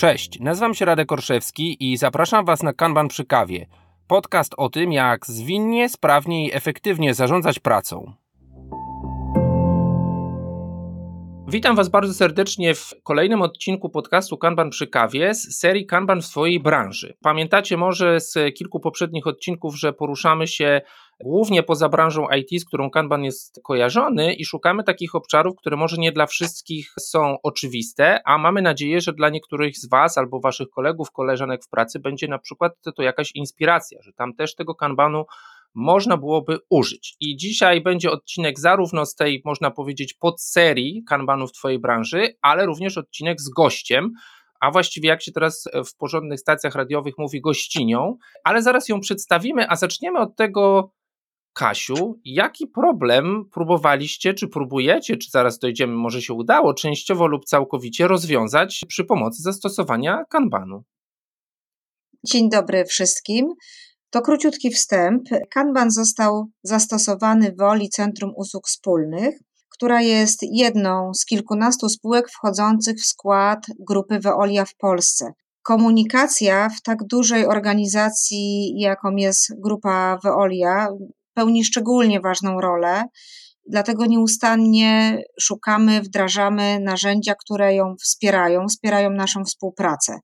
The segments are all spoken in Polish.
Cześć, nazywam się Radek Orszewski i zapraszam Was na Kanban przy kawie. Podcast o tym, jak zwinnie, sprawnie i efektywnie zarządzać pracą. Witam Was bardzo serdecznie w kolejnym odcinku podcastu Kanban przy kawie z serii Kanban w swojej branży. Pamiętacie może z kilku poprzednich odcinków, że poruszamy się głównie poza branżą IT, z którą Kanban jest kojarzony i szukamy takich obszarów, które może nie dla wszystkich są oczywiste, a mamy nadzieję, że dla niektórych z Was albo Waszych kolegów, koleżanek w pracy będzie na przykład to jakaś inspiracja, że tam też tego Kanbanu można byłoby użyć. I dzisiaj będzie odcinek zarówno z tej, można powiedzieć, podserii kanbanów Twojej branży, ale również odcinek z gościem, a właściwie jak się teraz w porządnych stacjach radiowych mówi gościnią, ale zaraz ją przedstawimy, a zaczniemy od tego, Kasiu, jaki problem próbowaliście, czy próbujecie, czy zaraz dojdziemy, może się udało, częściowo lub całkowicie rozwiązać przy pomocy zastosowania Kanbanu? Dzień dobry wszystkim. To króciutki wstęp. Kanban został zastosowany w Woli Centrum Usług Wspólnych, która jest jedną z kilkunastu spółek wchodzących w skład grupy Veolia w Polsce. Komunikacja w tak dużej organizacji, jaką jest grupa Veolia, pełni szczególnie ważną rolę. Dlatego nieustannie szukamy, wdrażamy narzędzia, które ją wspierają, wspierają naszą współpracę.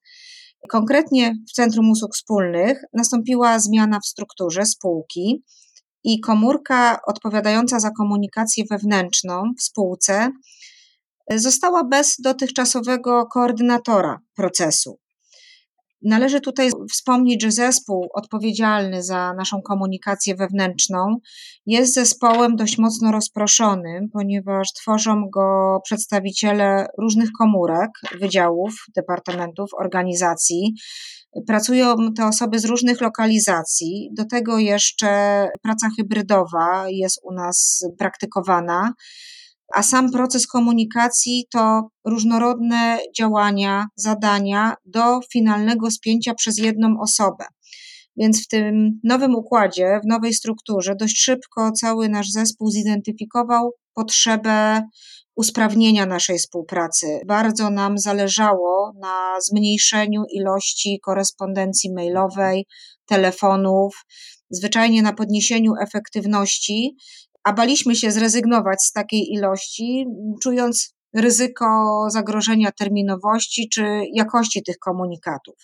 Konkretnie w Centrum Usług Wspólnych nastąpiła zmiana w strukturze spółki i komórka odpowiadająca za komunikację wewnętrzną w spółce została bez dotychczasowego koordynatora procesu. Należy tutaj wspomnieć, że zespół odpowiedzialny za naszą komunikację wewnętrzną jest zespołem dość mocno rozproszonym, ponieważ tworzą go przedstawiciele różnych komórek, wydziałów, departamentów, organizacji. Pracują te osoby z różnych lokalizacji. Do tego jeszcze praca hybrydowa jest u nas praktykowana a sam proces komunikacji to różnorodne działania, zadania do finalnego spięcia przez jedną osobę. Więc w tym nowym układzie, w nowej strukturze, dość szybko cały nasz zespół zidentyfikował potrzebę usprawnienia naszej współpracy. Bardzo nam zależało na zmniejszeniu ilości korespondencji mailowej, telefonów, zwyczajnie na podniesieniu efektywności a baliśmy się zrezygnować z takiej ilości, czując ryzyko zagrożenia terminowości czy jakości tych komunikatów.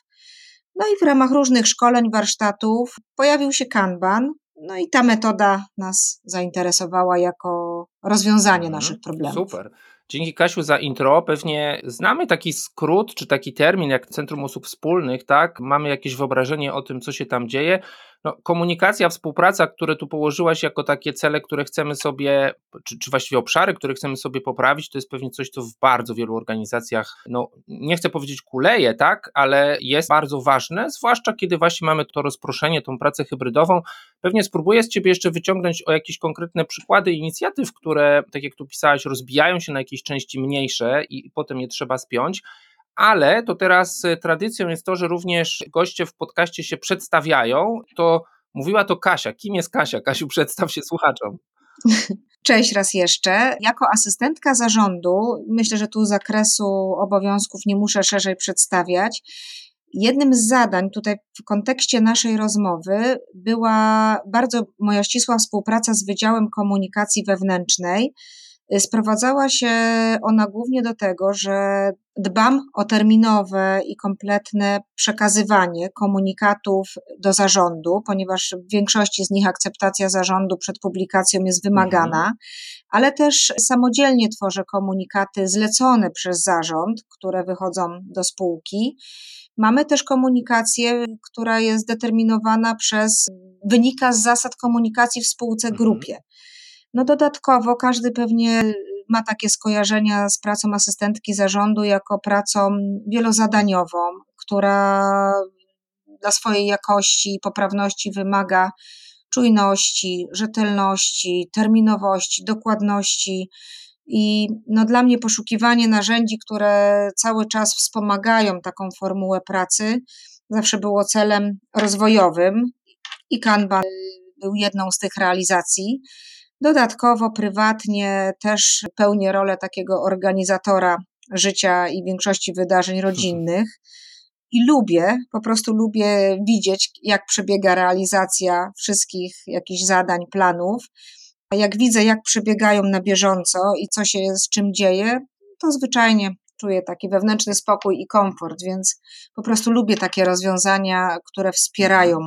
No i w ramach różnych szkoleń, warsztatów pojawił się Kanban, no i ta metoda nas zainteresowała jako rozwiązanie mhm, naszych problemów. Super. Dzięki Kasiu za intro. Pewnie znamy taki skrót czy taki termin jak Centrum Usług Wspólnych, tak? Mamy jakieś wyobrażenie o tym, co się tam dzieje. No, komunikacja, współpraca, które tu położyłaś jako takie cele, które chcemy sobie, czy, czy właściwie obszary, które chcemy sobie poprawić, to jest pewnie coś, co w bardzo wielu organizacjach, no nie chcę powiedzieć kuleje, tak, ale jest bardzo ważne, zwłaszcza kiedy właśnie mamy to rozproszenie, tą pracę hybrydową. Pewnie spróbuję z Ciebie jeszcze wyciągnąć o jakieś konkretne przykłady inicjatyw, które, tak jak tu pisałaś, rozbijają się na jakieś części mniejsze i potem je trzeba spiąć ale to teraz e, tradycją jest to, że również goście w podcaście się przedstawiają. To mówiła to Kasia. Kim jest Kasia? Kasiu, przedstaw się słuchaczom. Cześć raz jeszcze. Jako asystentka zarządu, myślę, że tu zakresu obowiązków nie muszę szerzej przedstawiać. Jednym z zadań tutaj w kontekście naszej rozmowy była bardzo moja ścisła współpraca z Wydziałem Komunikacji Wewnętrznej, Sprowadzała się ona głównie do tego, że dbam o terminowe i kompletne przekazywanie komunikatów do zarządu, ponieważ w większości z nich akceptacja zarządu przed publikacją jest wymagana, mhm. ale też samodzielnie tworzę komunikaty zlecone przez zarząd, które wychodzą do spółki. Mamy też komunikację, która jest determinowana przez, wynika z zasad komunikacji w spółce mhm. grupie. No dodatkowo każdy pewnie ma takie skojarzenia z pracą asystentki zarządu jako pracą wielozadaniową, która dla swojej jakości i poprawności wymaga czujności, rzetelności, terminowości, dokładności. I no dla mnie poszukiwanie narzędzi, które cały czas wspomagają taką formułę pracy, zawsze było celem rozwojowym i Kanban był jedną z tych realizacji. Dodatkowo prywatnie też pełnię rolę takiego organizatora życia i większości wydarzeń rodzinnych. I lubię, po prostu lubię widzieć, jak przebiega realizacja wszystkich jakichś zadań, planów. A jak widzę, jak przebiegają na bieżąco i co się z czym dzieje, to zwyczajnie czuję taki wewnętrzny spokój i komfort, więc po prostu lubię takie rozwiązania, które wspierają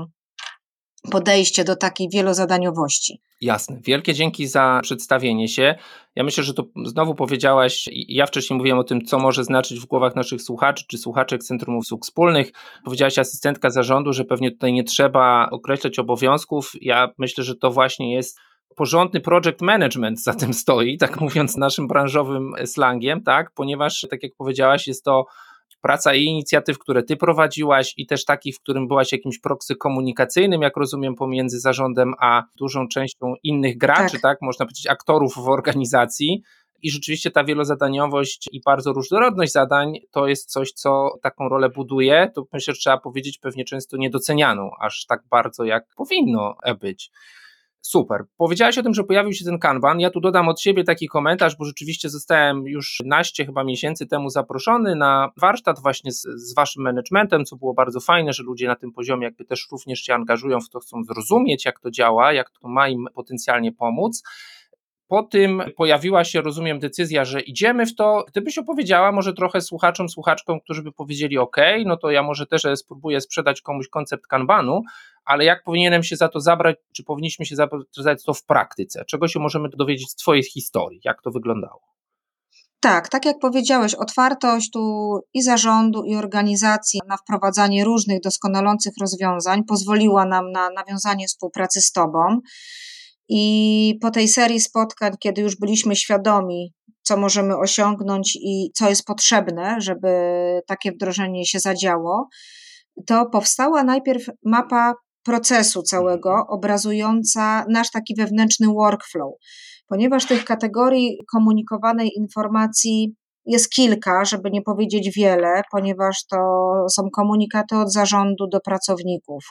podejście do takiej wielozadaniowości. Jasne. Wielkie dzięki za przedstawienie się. Ja myślę, że to znowu powiedziałaś, ja wcześniej mówiłem o tym, co może znaczyć w głowach naszych słuchaczy czy słuchaczek Centrum Usług Wspólnych. Powiedziałaś asystentka zarządu, że pewnie tutaj nie trzeba określać obowiązków. Ja myślę, że to właśnie jest porządny project management za tym stoi, tak mówiąc naszym branżowym slangiem, tak, ponieważ tak jak powiedziałaś, jest to praca i inicjatyw, które ty prowadziłaś i też takich, w którym byłaś jakimś proksy komunikacyjnym, jak rozumiem, pomiędzy zarządem a dużą częścią innych graczy, tak, tak można powiedzieć aktorów w organizacji. I rzeczywiście ta wielozadaniowość i bardzo różnorodność zadań to jest coś, co taką rolę buduje. To myślę, że trzeba powiedzieć pewnie często niedocenianą aż tak bardzo, jak powinno być. Super. Powiedziałaś o tym, że pojawił się ten kanban. Ja tu dodam od siebie taki komentarz, bo rzeczywiście zostałem już naście chyba miesięcy temu zaproszony na warsztat właśnie z, z waszym managementem, co było bardzo fajne, że ludzie na tym poziomie jakby też również się angażują w to, chcą zrozumieć, jak to działa, jak to ma im potencjalnie pomóc. Po tym pojawiła się, rozumiem, decyzja, że idziemy w to. Gdybyś opowiedziała może trochę słuchaczom, słuchaczkom, którzy by powiedzieli: OK, no to ja może też spróbuję sprzedać komuś koncept kanbanu, ale jak powinienem się za to zabrać, czy powinniśmy się zabrać to w praktyce? Czego się możemy dowiedzieć z Twojej historii? Jak to wyglądało? Tak, tak jak powiedziałeś, otwartość tu i zarządu, i organizacji na wprowadzanie różnych doskonalących rozwiązań pozwoliła nam na nawiązanie współpracy z Tobą. I po tej serii spotkań, kiedy już byliśmy świadomi, co możemy osiągnąć i co jest potrzebne, żeby takie wdrożenie się zadziało, to powstała najpierw mapa procesu całego, mhm. obrazująca nasz taki wewnętrzny workflow. Ponieważ tych kategorii komunikowanej informacji jest kilka, żeby nie powiedzieć wiele, ponieważ to są komunikaty od zarządu do pracowników,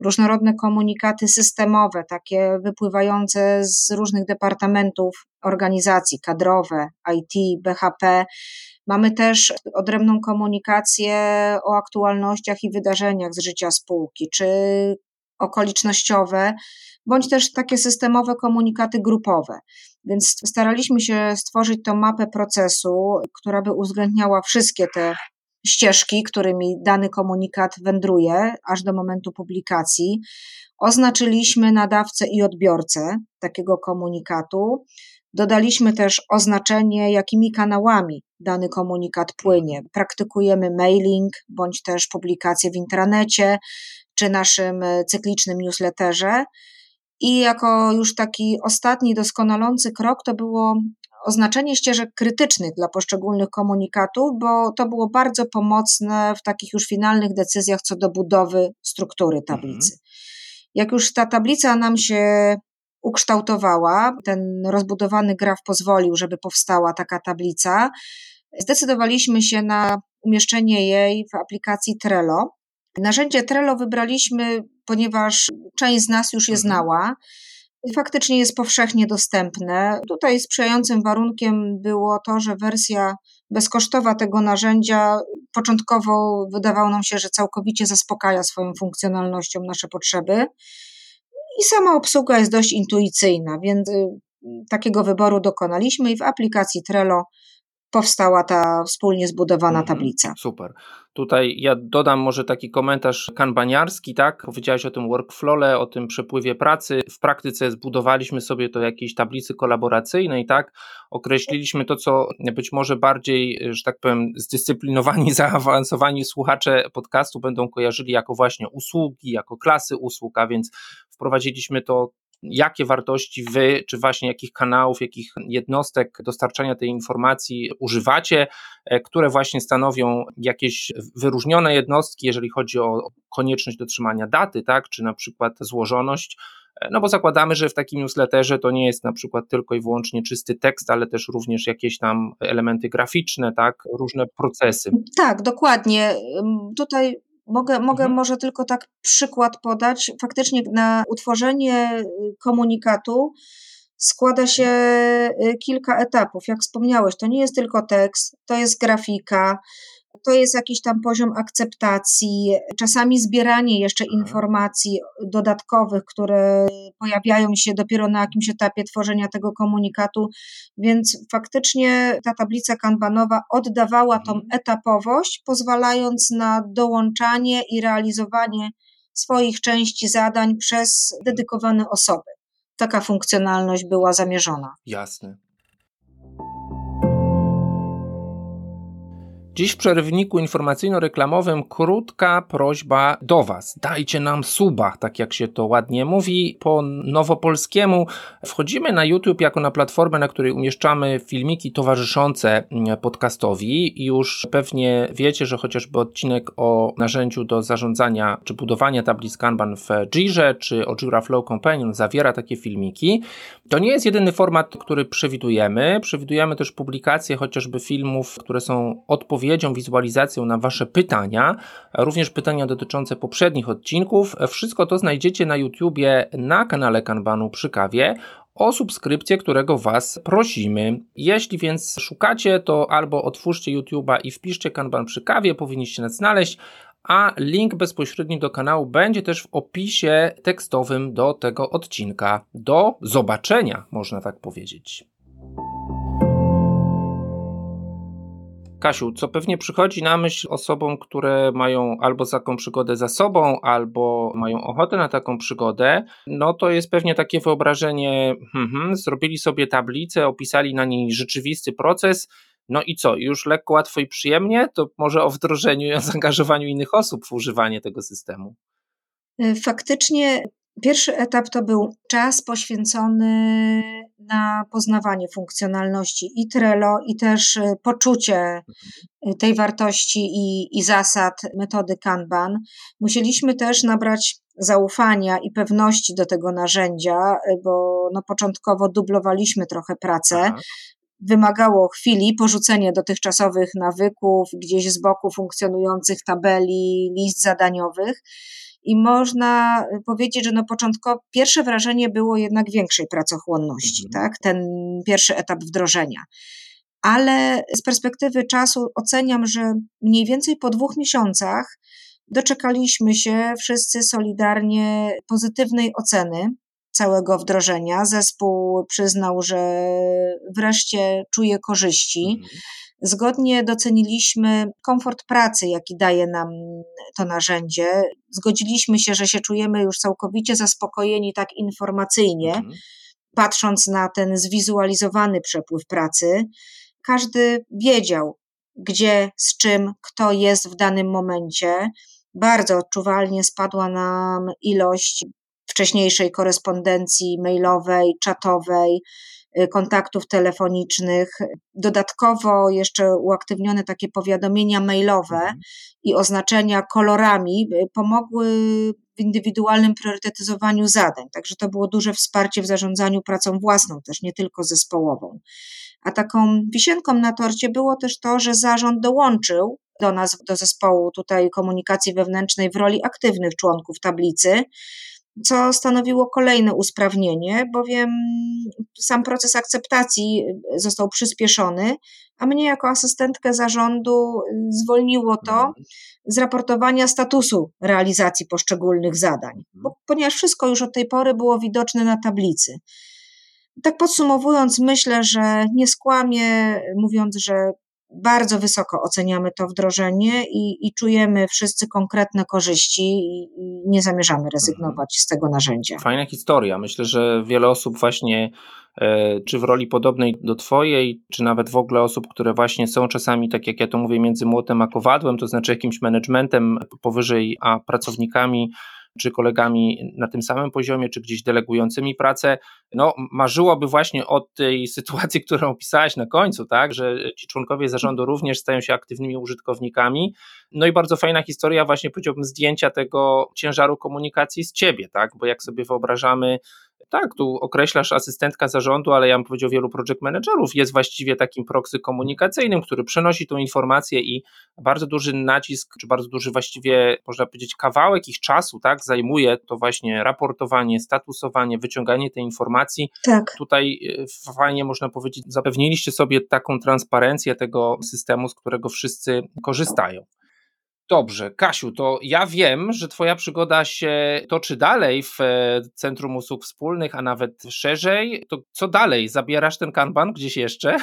różnorodne komunikaty systemowe, takie wypływające z różnych departamentów organizacji, kadrowe, IT, BHP. Mamy też odrębną komunikację o aktualnościach i wydarzeniach z życia spółki, czy okolicznościowe, bądź też takie systemowe komunikaty grupowe. Więc staraliśmy się stworzyć tą mapę procesu, która by uwzględniała wszystkie te ścieżki, którymi dany komunikat wędruje, aż do momentu publikacji. Oznaczyliśmy nadawcę i odbiorcę takiego komunikatu. Dodaliśmy też oznaczenie, jakimi kanałami dany komunikat płynie. Praktykujemy mailing bądź też publikację w intranecie czy naszym cyklicznym newsletterze. I jako już taki ostatni doskonalący krok to było oznaczenie ścieżek krytycznych dla poszczególnych komunikatów, bo to było bardzo pomocne w takich już finalnych decyzjach co do budowy struktury tablicy. Mhm. Jak już ta tablica nam się ukształtowała, ten rozbudowany graf pozwolił, żeby powstała taka tablica, zdecydowaliśmy się na umieszczenie jej w aplikacji Trello. Narzędzie Trello wybraliśmy, ponieważ część z nas już je mhm. znała. Faktycznie jest powszechnie dostępne. Tutaj sprzyjającym warunkiem było to, że wersja bezkosztowa tego narzędzia początkowo wydawało nam się, że całkowicie zaspokaja swoją funkcjonalnością nasze potrzeby. I sama obsługa jest dość intuicyjna, więc y, takiego wyboru dokonaliśmy i w aplikacji Trello powstała ta wspólnie zbudowana mhm, tablica. Super. Tutaj ja dodam może taki komentarz kanbaniarski, tak? Powiedziałeś o tym workflowie, o tym przepływie pracy. W praktyce zbudowaliśmy sobie to jakiejś tablicy kolaboracyjnej, tak? Określiliśmy to, co być może bardziej, że tak powiem, zdyscyplinowani, zaawansowani słuchacze podcastu będą kojarzyli jako właśnie usługi, jako klasy usług, a więc wprowadziliśmy to jakie wartości wy, czy właśnie jakich kanałów, jakich jednostek dostarczania tej informacji używacie, e, które właśnie stanowią jakieś wyróżnione jednostki, jeżeli chodzi o konieczność dotrzymania daty, tak, czy na przykład złożoność. E, no bo zakładamy, że w takim newsletterze to nie jest na przykład tylko i wyłącznie czysty tekst, ale też również jakieś tam elementy graficzne, tak, różne procesy. Tak, dokładnie. Tutaj Mogę, mogę mhm. może tylko tak przykład podać. Faktycznie na utworzenie y, komunikatu składa się y, kilka etapów. Jak wspomniałeś, to nie jest tylko tekst, to jest grafika, to jest jakiś tam poziom akceptacji, czasami zbieranie jeszcze informacji dodatkowych, które pojawiają się dopiero na jakimś etapie tworzenia tego komunikatu, więc faktycznie ta tablica kanbanowa oddawała tą mhm. etapowość, pozwalając na dołączanie i realizowanie swoich części zadań przez dedykowane osoby. Taka funkcjonalność była zamierzona. Jasne. Dziś w przerywniku informacyjno-reklamowym krótka prośba do Was. Dajcie nam suba, tak jak się to ładnie mówi. Po nowopolskiemu wchodzimy na YouTube jako na platformę, na której umieszczamy filmiki towarzyszące podcastowi. Już pewnie wiecie, że chociażby odcinek o narzędziu do zarządzania czy budowania tablic Kanban w Jirze czy o Jira Flow Companion zawiera takie filmiki. To nie jest jedyny format, który przewidujemy. Przewidujemy też publikację chociażby filmów, które są odpowiednie odpowiedzią, wizualizacją na Wasze pytania, również pytania dotyczące poprzednich odcinków. Wszystko to znajdziecie na YouTubie na kanale Kanbanu przy kawie o subskrypcję, którego Was prosimy. Jeśli więc szukacie, to albo otwórzcie YouTube'a i wpiszcie Kanban przy kawie, powinniście nas znaleźć, a link bezpośredni do kanału będzie też w opisie tekstowym do tego odcinka. Do zobaczenia, można tak powiedzieć. Kasiu, co pewnie przychodzi na myśl osobom, które mają albo taką przygodę za sobą, albo mają ochotę na taką przygodę, no to jest pewnie takie wyobrażenie, hmm, hmm, zrobili sobie tablicę, opisali na niej rzeczywisty proces, no i co, już lekko, łatwo i przyjemnie? To może o wdrożeniu i o zaangażowaniu innych osób w używanie tego systemu. Faktycznie Pierwszy etap to był czas poświęcony na poznawanie funkcjonalności i Trello, i też y, poczucie y, tej wartości i, i zasad metody Kanban. Musieliśmy też nabrać zaufania i pewności do tego narzędzia, y, bo no, początkowo dublowaliśmy trochę pracę. Aha. Wymagało chwili porzucenie dotychczasowych nawyków, gdzieś z boku funkcjonujących tabeli, list zadaniowych i można powiedzieć, że no początkowo pierwsze wrażenie było jednak większej pracochłonności, mhm. tak? Ten pierwszy etap wdrożenia. Ale z perspektywy czasu oceniam, że mniej więcej po dwóch miesiącach doczekaliśmy się wszyscy solidarnie pozytywnej oceny całego wdrożenia. Zespół przyznał, że wreszcie czuje korzyści. Mhm. Zgodnie doceniliśmy komfort pracy, jaki daje nam to narzędzie. Zgodziliśmy się, że się czujemy już całkowicie zaspokojeni tak informacyjnie, mhm. patrząc na ten zwizualizowany przepływ pracy. Każdy wiedział, gdzie, z czym, kto jest w danym momencie. Bardzo odczuwalnie spadła nam ilość wcześniejszej korespondencji mailowej, czatowej, kontaktów telefonicznych. Dodatkowo jeszcze uaktywnione takie powiadomienia mailowe mhm. i oznaczenia kolorami y, pomogły w indywidualnym priorytetyzowaniu zadań. Także to było duże wsparcie w zarządzaniu pracą własną, też nie tylko zespołową. A taką wisienką na torcie było też to, że zarząd dołączył do nas, do zespołu tutaj komunikacji wewnętrznej w roli aktywnych członków tablicy co stanowiło kolejne usprawnienie, bowiem sam proces akceptacji został przyspieszony, a mnie jako asystentkę zarządu zwolniło to mhm. z raportowania statusu realizacji poszczególnych zadań, bo, mhm. ponieważ wszystko już od tej pory było widoczne na tablicy. Tak podsumowując, myślę, że nie skłamię, mówiąc, że bardzo wysoko oceniamy to wdrożenie i, i czujemy wszyscy konkretne korzyści i, i, nie zamierzamy rezygnować z tego narzędzia. Fajna historia. Myślę, że wiele osób właśnie e, czy w roli podobnej do Twojej, czy nawet w ogóle osób, które właśnie są czasami, tak jak ja to mówię, między młotem a kowadłem, to znaczy jakimś managementem powyżej, a pracownikami czy kolegami na tym samym poziomie, czy gdzieś delegującymi pracę, no marzyłoby właśnie o tej sytuacji, którą opisałaś na końcu, tak, że ci członkowie zarządu również stają się aktywnymi użytkownikami. No i bardzo fajna historia właśnie powiedziałbym zdjęcia tego ciężaru komunikacji z ciebie, tak, bo jak sobie wyobrażamy tak, tu określasz asystentka zarządu, ale ja bym powiedział wielu project managerów, jest właściwie takim proksy komunikacyjnym, który przenosi tą informację i bardzo duży nacisk, czy bardzo duży właściwie, można powiedzieć, kawałek ich czasu, tak, zajmuje to właśnie raportowanie, statusowanie, wyciąganie tej informacji. Tak. Tutaj e, fajnie można powiedzieć, zapewniliście sobie taką transparencję tego systemu, z którego wszyscy korzystają. Dobrze, Kasiu, to ja wiem, że Twoja przygoda się toczy dalej w e, Centrum Usług Wspólnych, a nawet szerzej. To co dalej? Zabierasz ten kanban gdzieś jeszcze?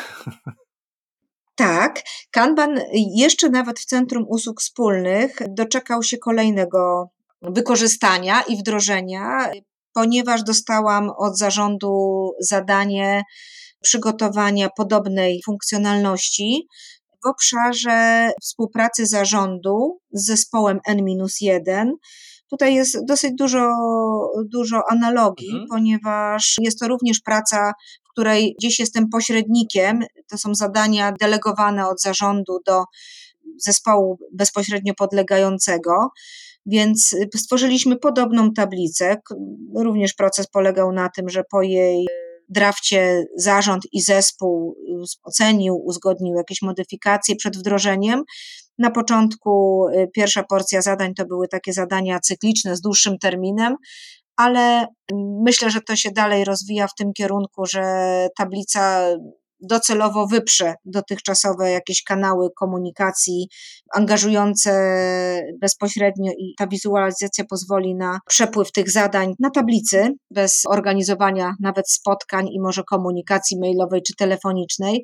Tak, kanban jeszcze nawet w Centrum Usług Wspólnych doczekał się kolejnego wykorzystania i wdrożenia, ponieważ dostałam od zarządu zadanie przygotowania podobnej funkcjonalności w obszarze współpracy zarządu z zespołem N-1. Tutaj jest dosyć dużo, dużo analogii, mhm. ponieważ jest to również praca, w której gdzieś jestem pośrednikiem. To są zadania delegowane od zarządu do zespołu bezpośrednio podlegającego. Więc stworzyliśmy podobną tablicę. Również proces polegał na tym, że po jej drafcie zarząd i zespół ocenił, uzgodnił jakieś modyfikacje przed wdrożeniem. Na początku y, pierwsza porcja zadań to były takie zadania cykliczne z dłuższym terminem, ale mm, myślę, że to się dalej rozwija w tym kierunku, że tablica docelowo wyprze dotychczasowe jakieś kanały komunikacji angażujące bezpośrednio i ta wizualizacja pozwoli na przepływ tych zadań na tablicy bez organizowania nawet spotkań i może komunikacji mailowej czy telefonicznej.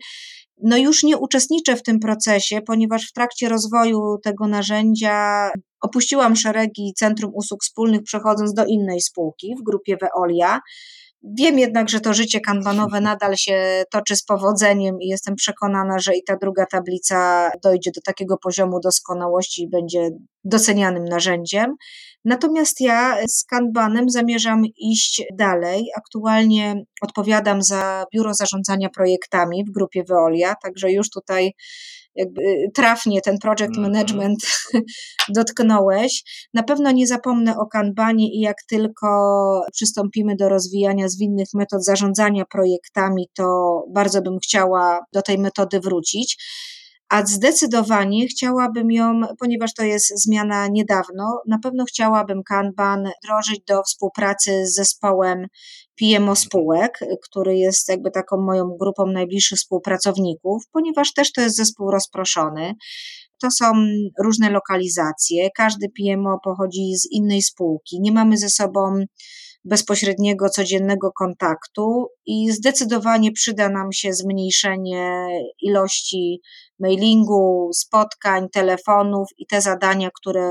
No już nie uczestniczę w tym procesie, ponieważ w trakcie rozwoju tego narzędzia opuściłam szeregi Centrum Usług Wspólnych, przechodząc do innej spółki w grupie Veolia. Wiem jednak, że to życie kanbanowe nadal się toczy z powodzeniem i jestem przekonana, że i ta druga tablica dojdzie do takiego poziomu doskonałości i będzie docenianym narzędziem. Natomiast ja z kanbanem zamierzam iść dalej. Aktualnie odpowiadam za biuro zarządzania projektami w grupie Veolia, także już tutaj jakby trafnie ten project mhm. management dotknąłeś. Na pewno nie zapomnę o kanbanie i jak tylko przystąpimy do rozwijania zwinnych metod zarządzania projektami, to bardzo bym chciała do tej metody wrócić a zdecydowanie chciałabym ją, ponieważ to jest zmiana niedawno, na pewno chciałabym Kanban wdrożyć do współpracy z zespołem PMO spółek, który jest jakby taką moją grupą najbliższych współpracowników, ponieważ też to jest zespół rozproszony. To są różne lokalizacje, każdy PMO pochodzi z innej spółki, nie mamy ze sobą bezpośredniego, codziennego kontaktu i zdecydowanie przyda nam się zmniejszenie ilości mailingu, spotkań, telefonów i te zadania, które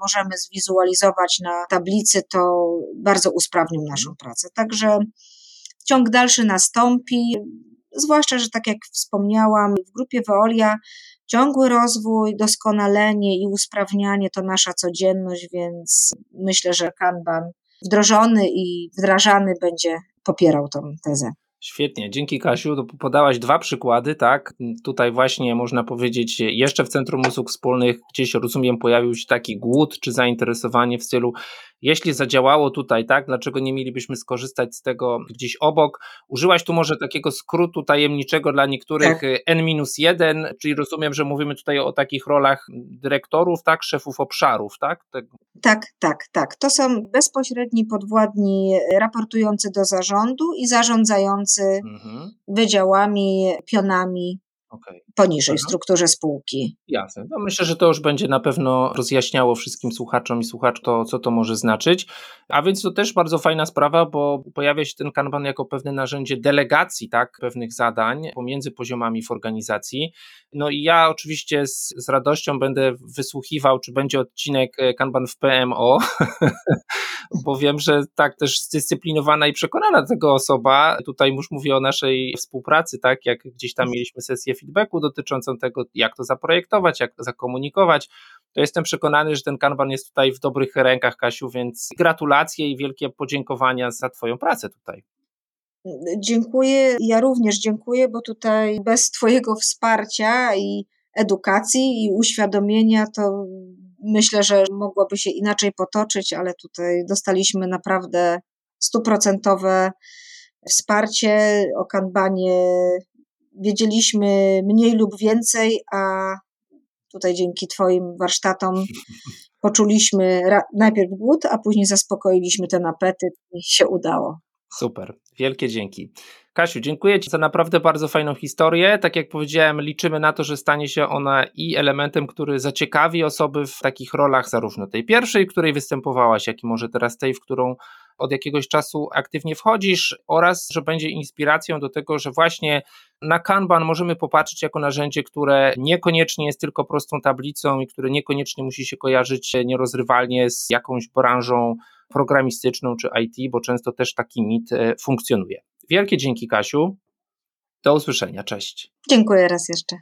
możemy zwizualizować na tablicy, to bardzo usprawnią naszą pracę. Także ciąg dalszy nastąpi, zwłaszcza, że tak jak wspomniałam, w grupie Veolia ciągły rozwój, doskonalenie i usprawnianie to nasza codzienność, więc myślę, że Kanban wdrożony i wdrażany będzie popierał tą tezę. Świetnie, dzięki Kasiu. Podałaś dwa przykłady, tak? Tutaj właśnie można powiedzieć, jeszcze w Centrum Usług Wspólnych gdzieś rozumiem pojawił się taki głód czy zainteresowanie w stylu jeśli zadziałało tutaj, tak, dlaczego nie mielibyśmy skorzystać z tego gdzieś obok? Użyłaś tu może takiego skrótu tajemniczego dla niektórych tak. N-1, czyli rozumiem, że mówimy tutaj o takich rolach dyrektorów, tak, szefów obszarów, tak? Tak, tak, tak. To są bezpośredni podwładni raportujący do zarządu i zarządzający mhm. wydziałami, pionami okay. Poniżej w strukturze spółki. Jasne. No myślę, że to już będzie na pewno rozjaśniało wszystkim słuchaczom i słuchaczom, to, co to może znaczyć. A więc to też bardzo fajna sprawa, bo pojawia się ten kanban jako pewne narzędzie delegacji tak, pewnych zadań pomiędzy poziomami w organizacji. No i ja oczywiście z, z radością będę wysłuchiwał, czy będzie odcinek e, kanban w PMO, bo wiem, że tak też zdyscyplinowana i przekonana tego osoba, tutaj już mówię o naszej współpracy, tak, jak gdzieś tam mieliśmy sesję feedbacku dotyczącą tego, jak to zaprojektować, jak to zakomunikować, to jestem przekonany, że ten kanban jest tutaj w dobrych rękach, Kasiu, więc gratulacje i wielkie podziękowania za Twoją pracę tutaj. Dziękuję. Ja również dziękuję, bo tutaj bez Twojego wsparcia i edukacji i uświadomienia to myślę, że mogłoby się inaczej potoczyć, ale tutaj dostaliśmy naprawdę stuprocentowe wsparcie. O kanbanie wiedzieliśmy mniej lub więcej, a tutaj dzięki Twoim warsztatom poczuliśmy najpierw głód, a później zaspokoiliśmy ten apetyt i się udało. Super, wielkie dzięki. Kasiu, dziękuję Ci za naprawdę bardzo fajną historię. Tak jak powiedziałem, liczymy na to, że stanie się ona i elementem, który zaciekawi osoby w takich rolach, zarówno tej pierwszej, w której występowałaś, jak i może teraz tej, w którą od jakiegoś czasu aktywnie wchodzisz, oraz że będzie inspiracją do tego, że właśnie na Kanban możemy popatrzeć jako narzędzie, które niekoniecznie jest tylko prostą tablicą i które niekoniecznie musi się kojarzyć nierozrywalnie z jakąś branżą programistyczną czy IT, bo często też taki mit e, funkcjonuje. Wielkie dzięki, Kasiu. Do usłyszenia. Cześć. Dziękuję raz jeszcze.